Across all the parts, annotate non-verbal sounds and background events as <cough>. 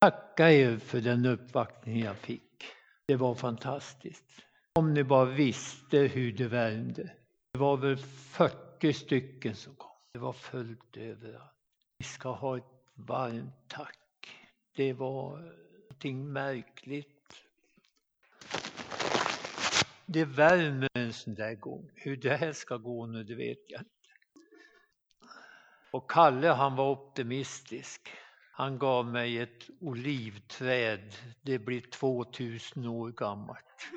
Tacka er för den uppvaktning jag fick. Det var fantastiskt. Om ni bara visste hur det värmde. Det var väl 40 stycken som kom. Det var fullt överallt. Vi ska ha ett varmt tack. Det var någonting märkligt. Det värmer en sån där gång. Hur det här ska gå nu, det vet jag inte. Och Kalle han var optimistisk. Han gav mig ett olivträd. Det blir 2000 år gammalt.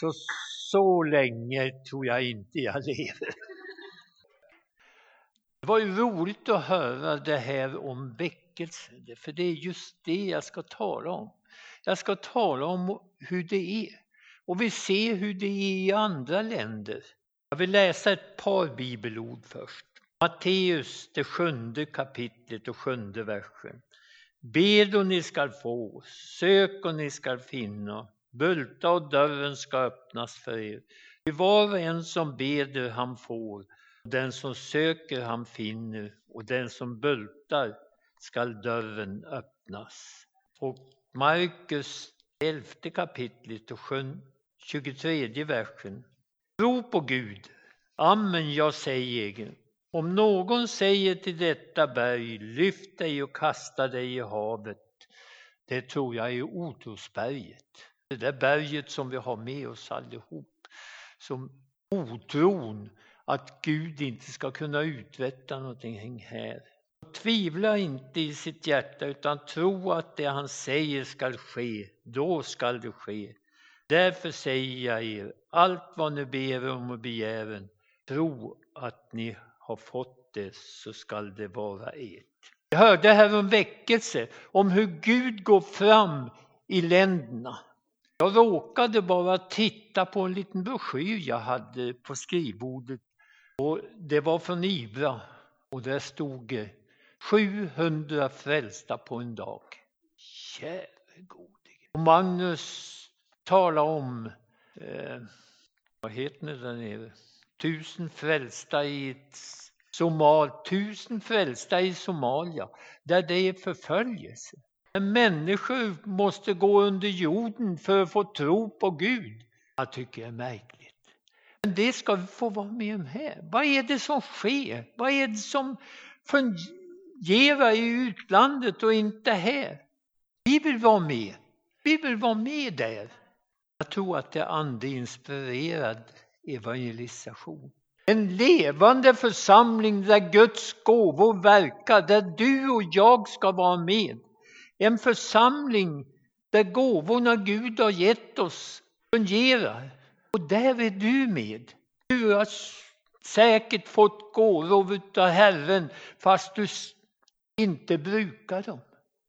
Så, så länge tror jag inte jag lever. Det var ju roligt att höra det här om väckelse, för det är just det jag ska tala om. Jag ska tala om hur det är. Och vi ser hur det är i andra länder. Jag vill läsa ett par bibelord först. Matteus, det sjunde kapitlet och sjunde versen. Bed och ni skall få, sök och ni skall finna, bulta och dörren ska öppnas för er. Ty var och en som beder han får, den som söker han finner och den som bultar skall dörren öppnas. Och Markus elfte kapitlet och 23 versen. Tro på Gud. Amen, jag säger. Om någon säger till detta berg, lyft dig och kasta dig i havet. Det tror jag är otrosberget. Det där berget som vi har med oss allihop. Som otron att Gud inte ska kunna uträtta någonting här. Tvivla inte i sitt hjärta utan tro att det han säger skall ske, då skall det ske. Därför säger jag er, allt vad ni ber om och begären, tro att ni har fått det så skall det vara ert. Jag hörde här om väckelse, om hur Gud går fram i länderna. Jag råkade bara titta på en liten broschyr jag hade på skrivbordet. Och det var från Ibra och där stod 700 frälsta på en dag. Käre gode Och Magnus tala om, eh, vad heter det där nere, tusen frälsta i Somal, tusen frälsta i Somalia, där det är förföljelse. Där människor måste gå under jorden för att få tro på Gud. Jag tycker det är märkligt. Men det ska vi få vara med om här. Vad är det som sker? Vad är det som fungerar i utlandet och inte här? Vi vill vara med. Vi vill vara med där. Jag tror att det är andeinspirerad evangelisation. En levande församling där Guds gåvor verkar, där du och jag ska vara med. En församling där gåvorna Gud har gett oss fungerar. Och där är du med. Du har säkert fått gåvor av Herren fast du inte brukar dem.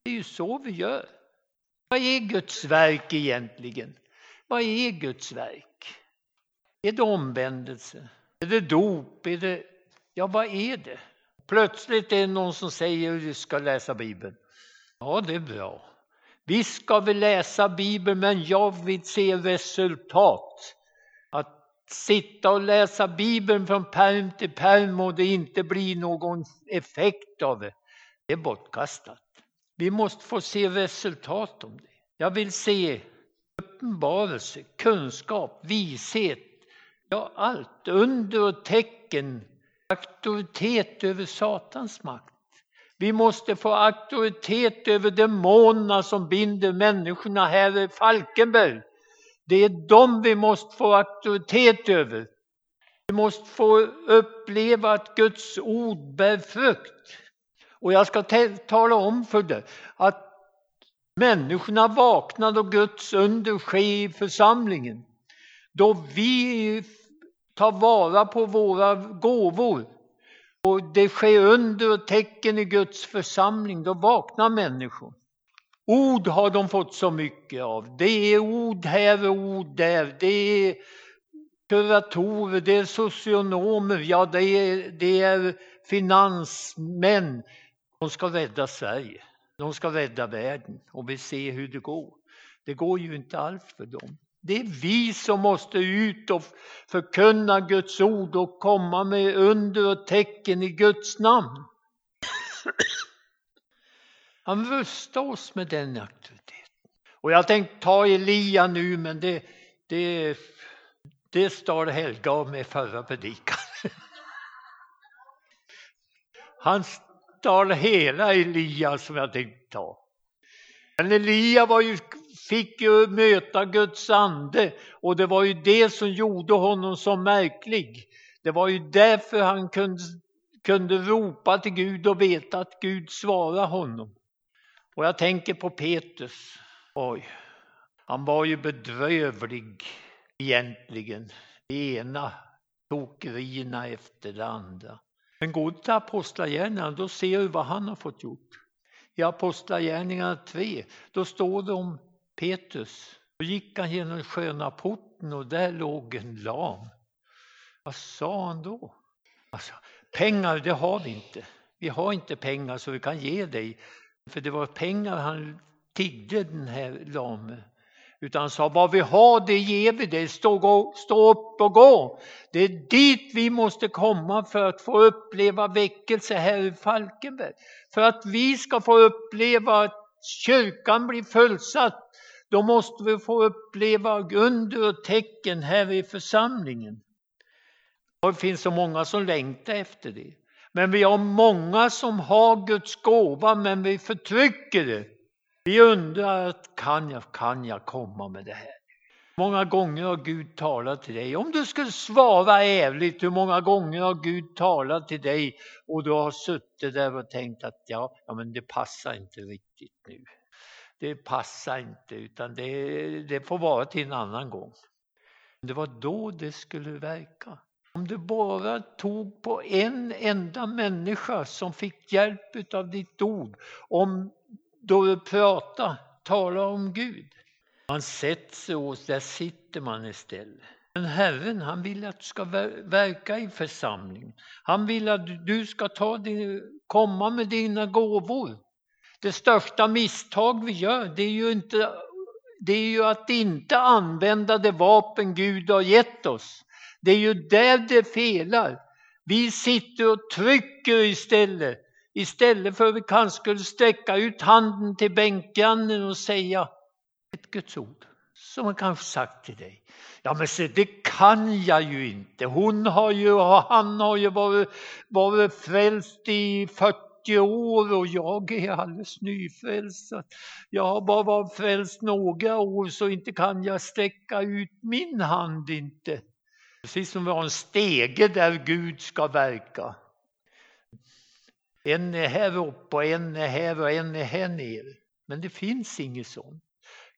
Det är ju så vi gör. Vad är Guds verk egentligen? Vad är Guds verk? Är det omvändelse? Är det dop? Är det... Ja, vad är det? Plötsligt är det någon som säger att du ska läsa Bibeln. Ja, det är bra. Visst ska vi läsa Bibeln, men jag vill se resultat. Att sitta och läsa Bibeln från perm till perm och det inte blir någon effekt av det, det är bortkastat. Vi måste få se resultat om det. Jag vill se uppenbarelse, kunskap, vishet, ja allt, under och tecken, auktoritet över Satans makt. Vi måste få auktoritet över demonerna som binder människorna här i Falkenberg. Det är dem vi måste få auktoritet över. Vi måste få uppleva att Guds ord bär frukt. Och jag ska tala om för dig att Människorna vaknar då Guds under sker i församlingen. Då vi tar vara på våra gåvor och det sker under och tecken i Guds församling, då vaknar människor. Ord har de fått så mycket av. Det är ord här och ord där. Det är kuratorer, det är socionomer, ja det är, det är finansmän. De ska rädda Sverige. De ska rädda världen och vi ser hur det går. Det går ju inte alls för dem. Det är vi som måste ut och förkunna Guds ord och komma med under och tecken i Guds namn. Han rustar oss med den auktoriteten. Och jag tänkte ta Elia nu, men det, det, det stal Helga av med förra predikan. <laughs> Han stal hela Elia som jag tänkte ta. Men Elia var ju, fick ju möta Guds ande och det var ju det som gjorde honom så märklig. Det var ju därför han kunde, kunde ropa till Gud och veta att Gud svarade honom. Och jag tänker på Petrus. Oj, han var ju bedrövlig egentligen. Det ena tokerierna efter det andra. Men gå till Apostlagärningarna, då ser du vad han har fått gjort. I Apostlagärningarna 3, då står det om Petrus. Då gick han genom sköna porten och där låg en lam. Vad sa han då? Alltså, pengar, det har vi inte. Vi har inte pengar så vi kan ge dig. För det var pengar han tiggde den här lame. Utan han sa, vad vi har det ger vi dig, stå, stå upp och gå. Det är dit vi måste komma för att få uppleva väckelse här i Falkenberg. För att vi ska få uppleva att kyrkan blir fullsatt, då måste vi få uppleva under och tecken här i församlingen. Och det finns så många som längtar efter det. Men vi har många som har Guds gåva, men vi förtrycker det. Vi undrar, kan jag, kan jag komma med det här? Många gånger har Gud talat till dig. Om du skulle svara ärligt, hur många gånger har Gud talat till dig och du har suttit där och tänkt att ja, ja men det passar inte riktigt nu. Det passar inte, utan det, det får vara till en annan gång. Det var då det skulle verka. Om du bara tog på en enda människa som fick hjälp av ditt ord, om då du pratar, talar om Gud. Man sätter sig och där sitter man istället. Men Herren han vill att du ska verka i församlingen. Han vill att du ska ta din, komma med dina gåvor. Det största misstag vi gör det är ju, inte, det är ju att inte använda det vapen Gud har gett oss. Det är ju där det felar. Vi sitter och trycker istället. Istället för att vi kanske skulle sträcka ut handen till bänkgrannen och säga ett Guds ord. Som han kanske sagt till dig. Ja men se det kan jag ju inte. Hon har ju, han har ju varit, varit frälst i 40 år och jag är alldeles nyfrälst. Jag har bara varit frälst några år så inte kan jag sträcka ut min hand inte. Precis som vi har en stege där Gud ska verka. En är här uppe och en är här och en är här nere. Men det finns inget sånt.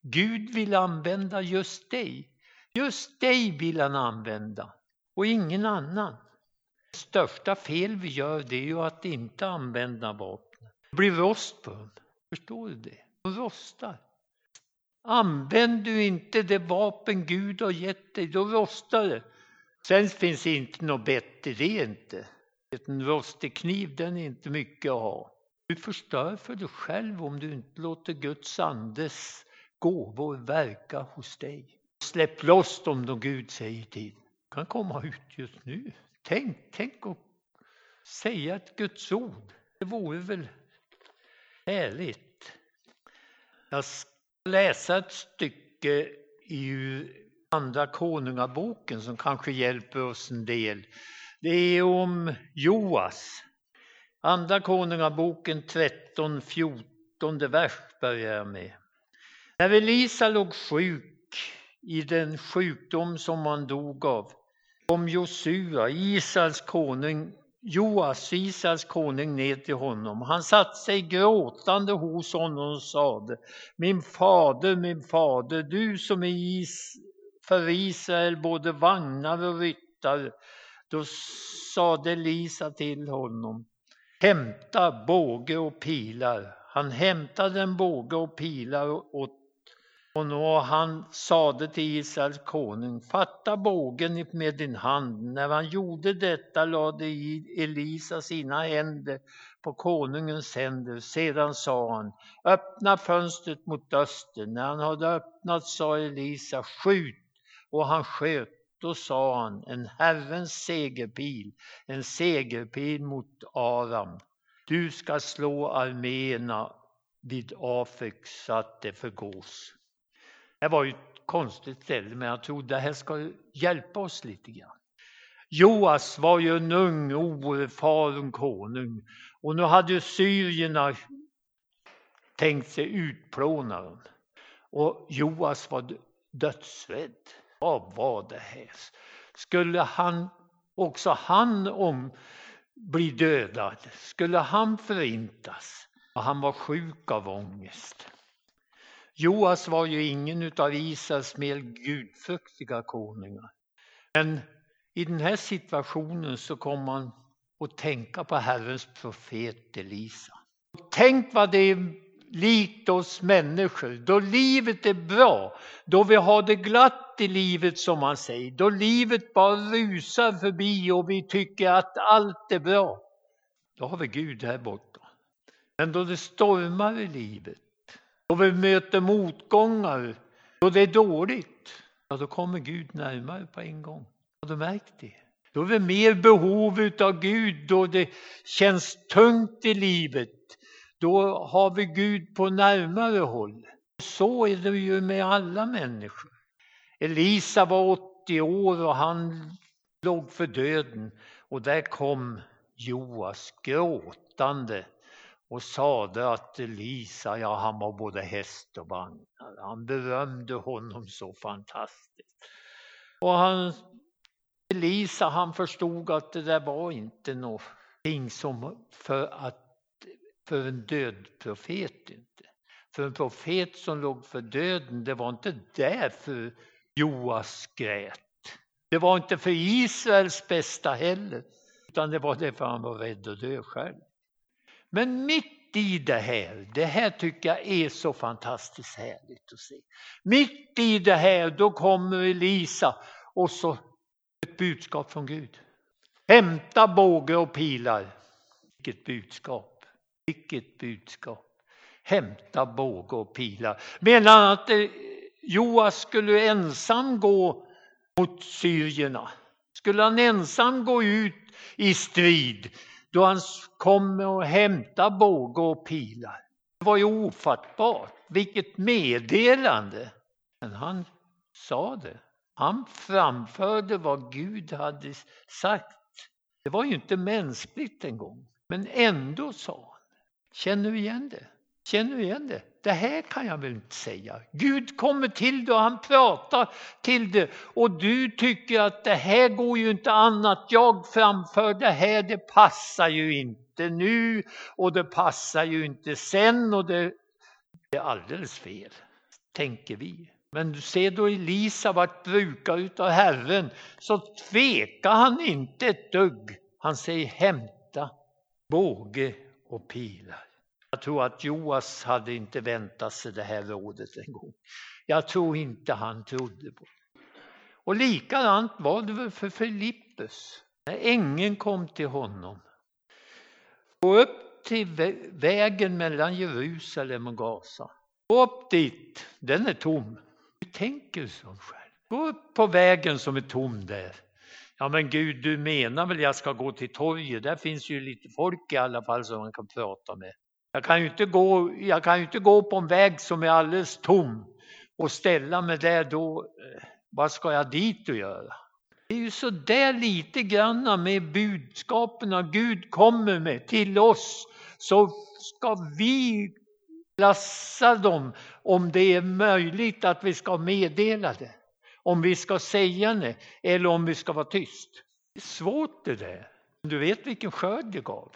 Gud vill använda just dig. Just dig vill han använda och ingen annan. Det största fel vi gör det är ju att inte använda vapen. Det blir rost på dem. Förstår du det? De rostar. Använder du inte det vapen Gud har gett dig, då rostar det. Sen finns det inte något bättre, det är inte. En rostig kniv, den är inte mycket att ha. Du förstör för dig själv om du inte låter Guds andes gåvor verka hos dig. Släpp loss dem då Gud säger till. Du kan komma ut just nu. Tänk, tänk att säga ett Guds ord. Det vore väl härligt. Jag ska läsa ett stycke ur Andra Konungaboken som kanske hjälper oss en del. Det är om Joas. Andra Konungaboken 13, 14 vers börjar jag med. När Elisa låg sjuk i den sjukdom som han dog av kom Josua, Israels konung, Joas, Israels konung, ner till honom. Han satte sig gråtande hos honom och sade Min fader, min fader, du som är för Israel både vagnar och ryttare då sade Elisa till honom, hämta båge och pilar. Han hämtade en båge och pilar åt honom Och han sade till Israels konung, fatta bågen med din hand. När han gjorde detta lade Elisa sina händer på konungens händer. Sedan sa han, öppna fönstret mot öster. När han hade öppnat sa Elisa, skjut. Och han sköt. Då sa han, en Herrens segerpil, en segerpil mot Aram. Du ska slå arméerna vid Afrik så att det förgås. Det var ju ett konstigt ställe, men jag tror det här ska hjälpa oss lite grann. Joas var ju en ung oerfaren konung och nu hade syrierna tänkt sig utplåna dem. Och Joas var dödsrädd. Vad var det här? Skulle han, också han om, bli dödad? Skulle han förintas? Och han var sjuk av ångest. Joas var ju ingen av Israels mer gudfruktiga konungar. Men i den här situationen så kom man att tänka på Herrens profet Elisa. Tänk vad det är likt oss människor, då livet är bra, då vi har det glatt i livet som man säger, då livet bara rusar förbi och vi tycker att allt är bra. Då har vi Gud här borta. Men då det stormar i livet, då vi möter motgångar, då det är dåligt, ja, då kommer Gud närmare på en gång. Har du märkt det? Då är vi mer behov av Gud, då det känns tungt i livet. Då har vi Gud på närmare håll. Så är det ju med alla människor. Elisa var 80 år och han låg för döden och där kom Joas gråtande och sade att Elisa, ja han var både häst och vagnar. Han berömde honom så fantastiskt. Och han, Elisa han förstod att det där var inte någonting som för, att, för en död profet. Inte. För en profet som låg för döden, det var inte därför Joas grät. Det var inte för Israels bästa heller, utan det var därför han var rädd att dö själv. Men mitt i det här, det här tycker jag är så fantastiskt härligt att se. Mitt i det här, då kommer Elisa och så ett budskap från Gud. Hämta båge och pilar. Vilket budskap! Vilket budskap! Hämta båge och pilar. Menar att Joas skulle ensam gå mot syrierna? Skulle han ensam gå ut i strid? då han kom och hämtade båge och pilar. Det var ju ofattbart. Vilket meddelande! Men han sa det. Han framförde vad Gud hade sagt. Det var ju inte mänskligt en gång, men ändå sa han. Känner du igen det? Känner du igen det? Det här kan jag väl inte säga. Gud kommer till dig och han pratar till dig. och du tycker att det här går ju inte annat. Jag framför det här, det passar ju inte nu och det passar ju inte sen och det är alldeles fel, tänker vi. Men du ser då Elisa vart brukare utav Herren så tvekar han inte ett dugg. Han säger hämta båge och pilar. Jag tror att Joas hade inte väntat sig det här rådet en gång. Jag tror inte han trodde på det. Och likadant var det väl för Filippus. När ängeln kom till honom. Gå upp till vägen mellan Jerusalem och Gaza. Gå upp dit, den är tom. Du tänker så själv. Gå upp på vägen som är tom där. Ja men Gud, du menar väl jag ska gå till torget? Där finns ju lite folk i alla fall som man kan prata med. Jag kan ju inte gå, jag kan inte gå på en väg som är alldeles tom och ställa mig där då. Eh, vad ska jag dit och göra? Det är ju så där lite grann med budskapen Gud kommer med till oss så ska vi klassa dem om det är möjligt att vi ska meddela det. Om vi ska säga det eller om vi ska vara tyst. Det är svårt det där. Du vet vilken skörd det gav.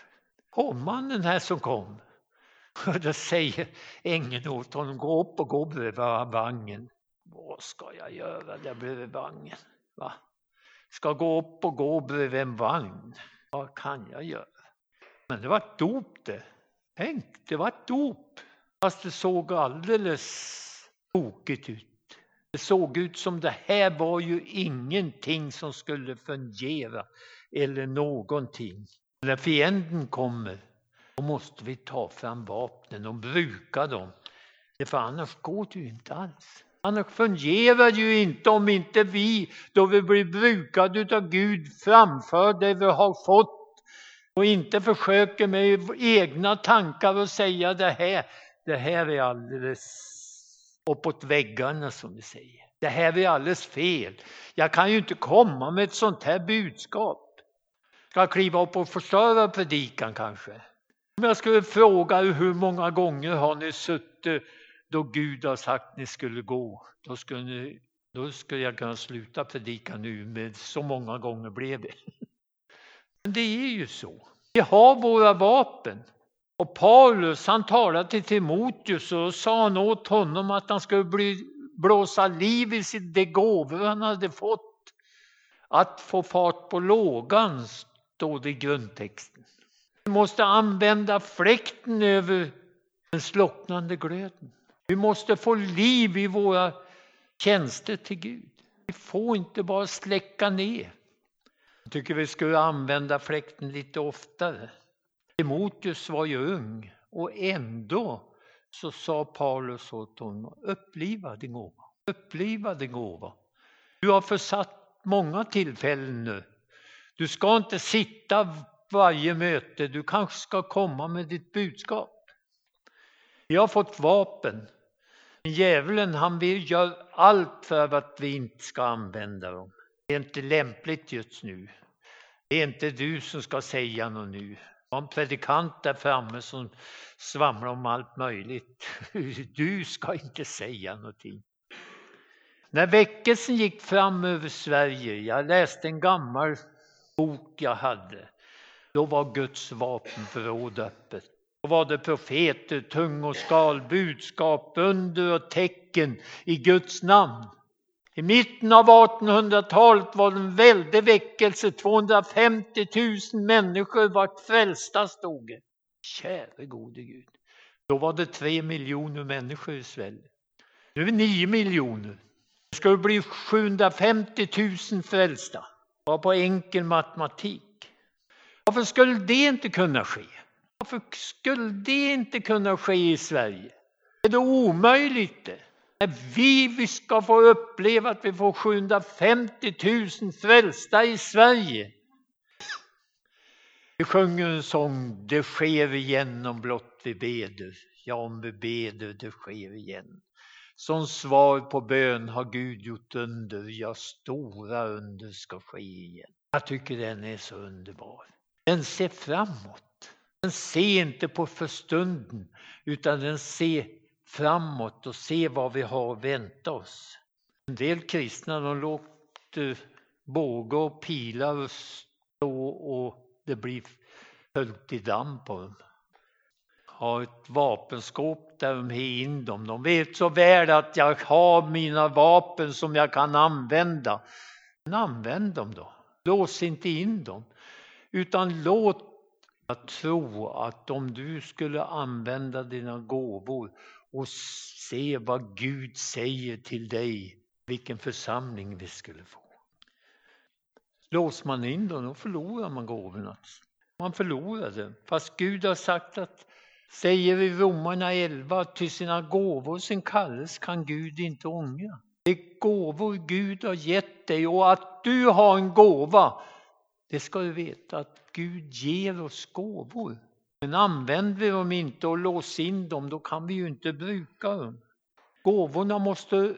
Hovmannen här som kom. Och <laughs> då säger ängeln åt honom, gå upp och gå bredvid vagnen. Vad ska jag göra där bredvid vagnen? Va? Ska gå upp och gå bredvid en vagn? Vad kan jag göra? Men det var ett dop det. Tänk, det var ett dop. Fast det såg alldeles tokigt ut. Det såg ut som det här var ju ingenting som skulle fungera eller någonting. När fienden kommer, då måste vi ta fram vapnen och bruka dem. För annars går det ju inte alls. Annars fungerar det ju inte om inte vi, då vi blir brukade av Gud, framför det vi har fått och inte försöker med egna tankar och säga det här, det här är alldeles uppåt väggarna som vi säger. Det här är alldeles fel. Jag kan ju inte komma med ett sånt här budskap. Ska jag kliva upp och förstöra predikan kanske? Om jag skulle fråga hur många gånger har ni suttit då Gud har sagt att ni skulle gå, då skulle, ni, då skulle jag kunna sluta predika nu, men så många gånger blev det. Men det är ju så. Vi har våra vapen. Och Paulus han talade till Timoteus och sa han åt honom att han skulle bli, blåsa liv i de gåvor han hade fått. Att få fart på lågan, står det i grundtexten. Vi måste använda fläkten över den slocknande glöden. Vi måste få liv i våra tjänster till Gud. Vi får inte bara släcka ner. Jag tycker vi skulle använda fläkten lite oftare. Timoteus var ju ung och ändå så sa Paulus åt honom, uppliva din gåva. Uppliva din gåva. Du har försatt många tillfällen nu. Du ska inte sitta varje möte, du kanske ska komma med ditt budskap. Vi har fått vapen. Djävulen han vill göra allt för att vi inte ska använda dem. Det är inte lämpligt just nu. Det är inte du som ska säga något nu. Det var en predikant där framme som svamlar om allt möjligt. <laughs> Du ska inte säga någonting. När väckelsen gick fram över Sverige, jag läste en gammal bok jag hade, då var Guds vapenförråd öppet. Då var det profeter, tungoskal, budskap, under och tecken i Guds namn. I mitten av 1800-talet var det en väldig väckelse. 250 000 människor vart frälsta, stod det. Käre gode Gud. Då var det tre miljoner människor i Sverige. Nu är vi nio miljoner. Det skulle bli 750 000 frälsta. Bara på enkel matematik. Varför skulle det inte kunna ske? Varför skulle det inte kunna ske i Sverige? Är det omöjligt? Det? När vi, vi ska få uppleva att vi får 750 000 frälsta i Sverige. Vi sjunger en sång, det sker igen om blott vi beder. Ja, om vi beder, det sker igen. Som svar på bön har Gud gjort under, ja, stora under ska ske igen. Jag tycker den är så underbar. Den ser framåt. Den ser inte på förstunden, utan den ser framåt och ser vad vi har att vänta oss. En del kristna de låter bågar och pilar stå och det blir höljt i damm på dem. Har ett vapenskåp där de har in dem. De vet så väl att jag har mina vapen som jag kan använda. Men använd dem då. Lås inte in dem. Utan låt att tro att om du skulle använda dina gåvor och se vad Gud säger till dig, vilken församling vi skulle få. Låser man in dem, då förlorar man gåvorna. Alltså. Man förlorar det. Fast Gud har sagt att, säger i Romarna 11, till sina gåvor sin kallelse kan Gud inte ångra. Det är gåvor Gud har gett dig och att du har en gåva, det ska du veta att Gud ger oss gåvor. Men använder vi dem inte och låser in dem, då kan vi ju inte bruka dem. Gåvorna måste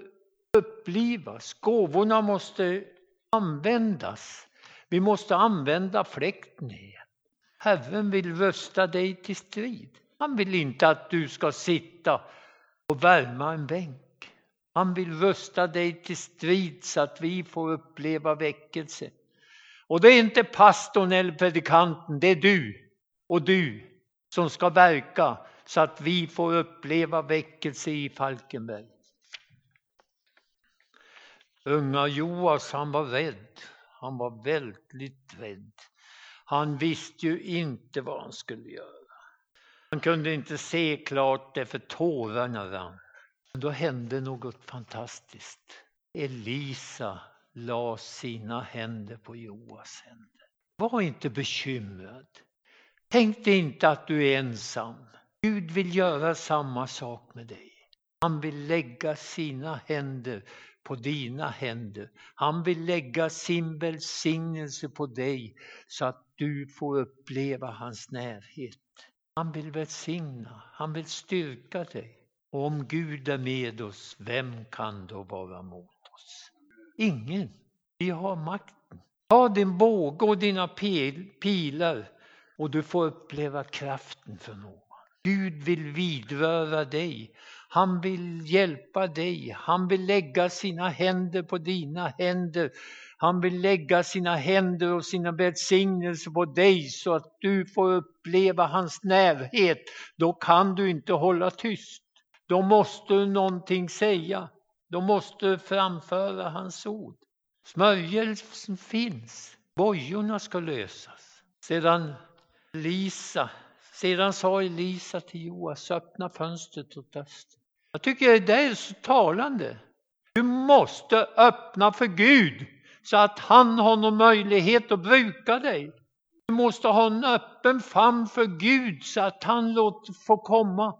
upplivas, gåvorna måste användas. Vi måste använda fläkten igen. Herren vill rösta dig till strid. Han vill inte att du ska sitta och värma en bänk. Han vill rösta dig till strid så att vi får uppleva väckelse. Och det är inte pastorn eller predikanten, det är du och du som ska verka så att vi får uppleva väckelse i Falkenberg. Unga Joas, han var rädd. Han var väldigt rädd. Han visste ju inte vad han skulle göra. Han kunde inte se klart därför tårarna rann. Då hände något fantastiskt. Elisa la sina händer på Joas händer. Var inte bekymrad. Tänk dig inte att du är ensam. Gud vill göra samma sak med dig. Han vill lägga sina händer på dina händer. Han vill lägga sin välsignelse på dig så att du får uppleva hans närhet. Han vill välsigna, han vill styrka dig. Och om Gud är med oss, vem kan då vara mot oss? Ingen. Vi har makten. Ta din båge och dina pilar och du får uppleva kraften för någon. Gud vill vidröra dig. Han vill hjälpa dig. Han vill lägga sina händer på dina händer. Han vill lägga sina händer och sina välsignelser på dig så att du får uppleva hans närhet. Då kan du inte hålla tyst. Då måste du någonting säga. De måste framföra hans ord. Smörjelsen finns. Bojorna ska lösas. Sedan Lisa sedan sa Elisa till Joas, öppna fönstret åt öster. Jag tycker det är så talande. Du måste öppna för Gud så att han har någon möjlighet att bruka dig. Du måste ha en öppen famn för Gud så att han låter få komma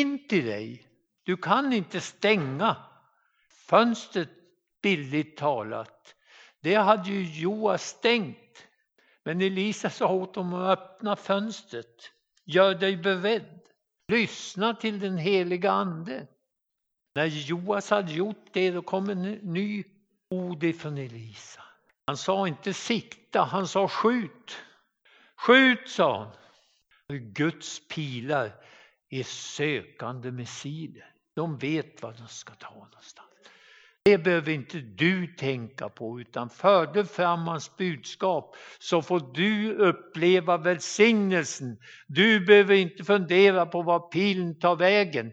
in till dig. Du kan inte stänga fönstret bildligt talat. Det hade ju Joas stängt. Men Elisa sa åt honom att öppna fönstret. Gör dig beredd. Lyssna till den heliga Ande. När Joas hade gjort det, då kom en ny ord ifrån Elisa. Han sa inte sikta, han sa skjut. Skjut, sa han. Guds pilar är sökande missiler. De vet var de ska ta någonstans. Det behöver inte du tänka på utan för du fram hans budskap så får du uppleva välsignelsen. Du behöver inte fundera på var pilen tar vägen.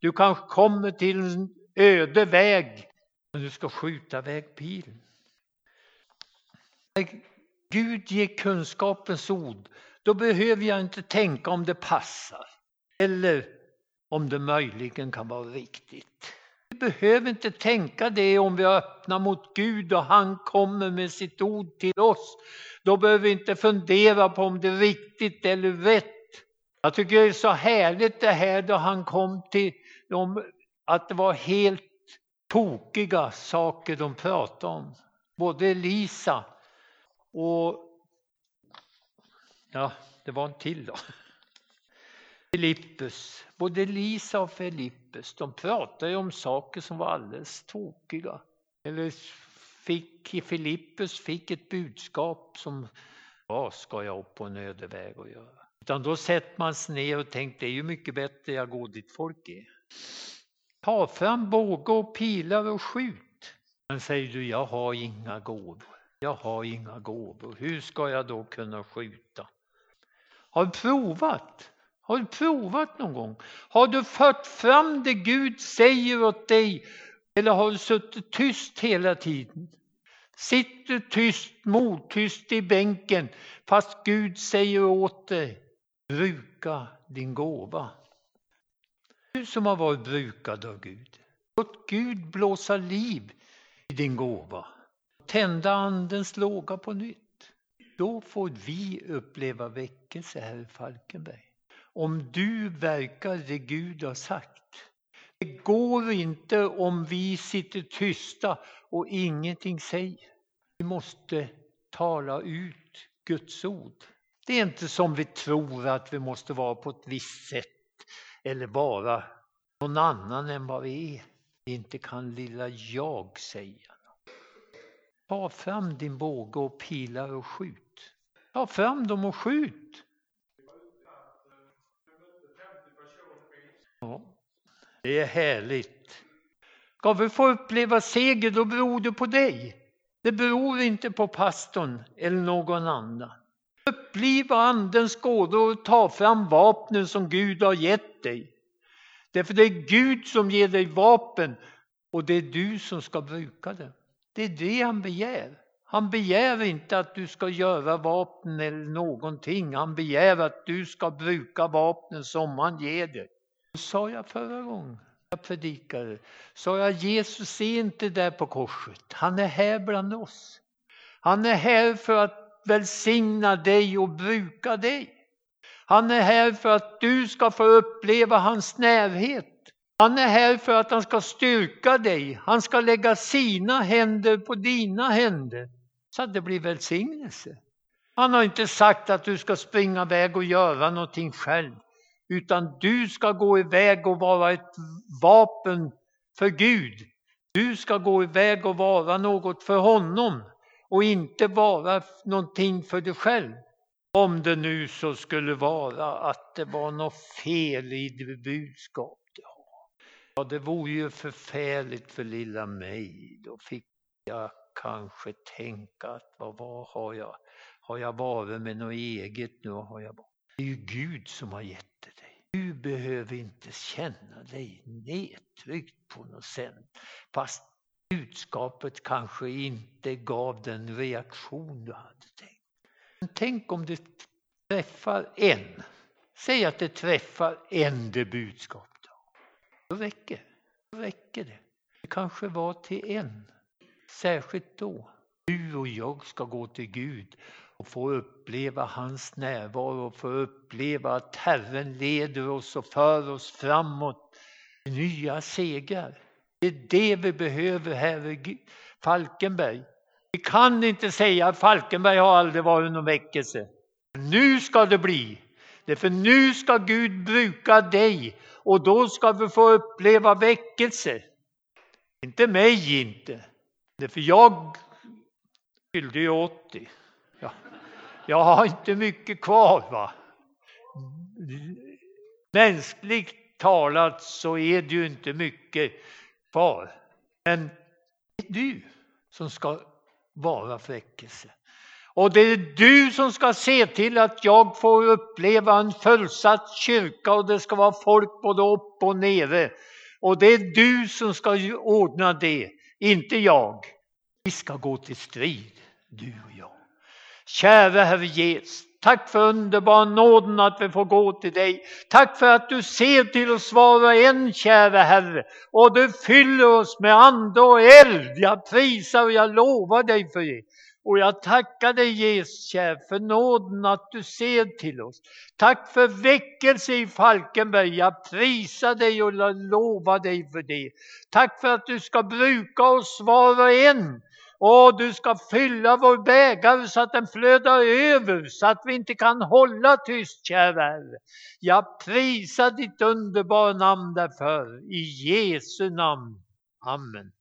Du kanske kommer till en öde väg men du ska skjuta iväg pilen. Gud ger kunskapens ord. Då behöver jag inte tänka om det passar eller om det möjligen kan vara riktigt vi behöver inte tänka det om vi öppnar mot Gud och han kommer med sitt ord till oss. Då behöver vi inte fundera på om det är riktigt eller rätt. Jag tycker det är så härligt det här då han kom till dem, att det var helt tokiga saker de pratade om. Både Elisa och ja, det var en till då. Filippus, både Lisa och Filippus, de pratade om saker som var alldeles tokiga. Eller fick, Filippus fick ett budskap som, vad ska jag upp på en öde väg och göra? Utan då sätter man sig ner och tänker, det är ju mycket bättre jag går dit folk är. Ta fram båge och pilar och skjut. Men säger du, jag har inga gåvor. Jag har inga gåvor. Hur ska jag då kunna skjuta? Har du provat? Har du provat någon gång? Har du fört fram det Gud säger åt dig eller har du suttit tyst hela tiden? Sitter tyst, mottyst i bänken fast Gud säger åt dig, bruka din gåva. Du som har varit brukad av Gud, låt Gud blåsa liv i din gåva. Tända andens låga på nytt. Då får vi uppleva väckelse här i Falkenberg om du verkar det Gud har sagt. Det går inte om vi sitter tysta och ingenting säger. Vi måste tala ut Guds ord. Det är inte som vi tror att vi måste vara på ett visst sätt eller vara någon annan än vad vi är. Inte kan lilla jag säga. Ta fram din båge och pilar och skjut. Ta fram dem och skjut. Ja, det är härligt. Ska vi få uppleva seger, då beror det på dig. Det beror inte på pastorn eller någon annan. Uppliva andens gåvor och ta fram vapnen som Gud har gett dig. Därför det är Gud som ger dig vapen och det är du som ska bruka det. Det är det han begär. Han begär inte att du ska göra vapen eller någonting. Han begär att du ska bruka vapnen som han ger dig. Sa jag förra gången. jag predikade sa jag Jesus är inte där på korset. Han är här bland oss. Han är här för att välsigna dig och bruka dig. Han är här för att du ska få uppleva hans närhet. Han är här för att han ska styrka dig. Han ska lägga sina händer på dina händer så att det blir välsignelse. Han har inte sagt att du ska springa iväg och göra någonting själv, utan du ska gå iväg och vara ett vapen för Gud. Du ska gå iväg och vara något för honom och inte vara någonting för dig själv. Om det nu så skulle vara att det var något fel i det budskap du har. Ja, det vore ju förfärligt för lilla mig. Då fick jag kanske tänka att vad, vad har jag? Har jag varit med något eget nu? Har jag... Det är ju Gud som har gett. Du behöver inte känna dig nedtryckt på något sätt. Fast budskapet kanske inte gav den reaktion du hade tänkt. Men tänk om det träffar en. Säg att det träffar en det budskap. Då räcker, då räcker det. Det kanske var till en. Särskilt då. Du och jag ska gå till Gud och få uppleva hans närvaro och få uppleva att Herren leder oss och för oss framåt nya segrar. Det är det vi behöver här i Falkenberg. Vi kan inte säga att Falkenberg har aldrig varit någon väckelse. Nu ska det bli. Därför nu ska Gud bruka dig och då ska vi få uppleva väckelse. Inte mig inte. Därför jag fyllde ju 80. Ja. Jag har inte mycket kvar. va. Mänskligt talat så är det ju inte mycket kvar. Men det är du som ska vara fräckelse. Och det är du som ska se till att jag får uppleva en fullsatt kyrka och det ska vara folk både upp och nere. Och det är du som ska ordna det, inte jag. Vi ska gå till strid, du och jag. Käre Herre Jesus, tack för underbar nåden att vi får gå till dig. Tack för att du ser till oss var och en, käre Herre, och du fyller oss med ande och eld. Jag prisar och jag lovar dig för det. Och jag tackar dig Jesus, kär, för nåden att du ser till oss. Tack för väckelse i Falkenberg. Jag prisar dig och lovar dig för det. Tack för att du ska bruka oss var och en och du ska fylla vår bägare så att den flödar över, så att vi inte kan hålla tyst, kära Herre. Jag prisar ditt underbara namn därför, i Jesu namn. Amen.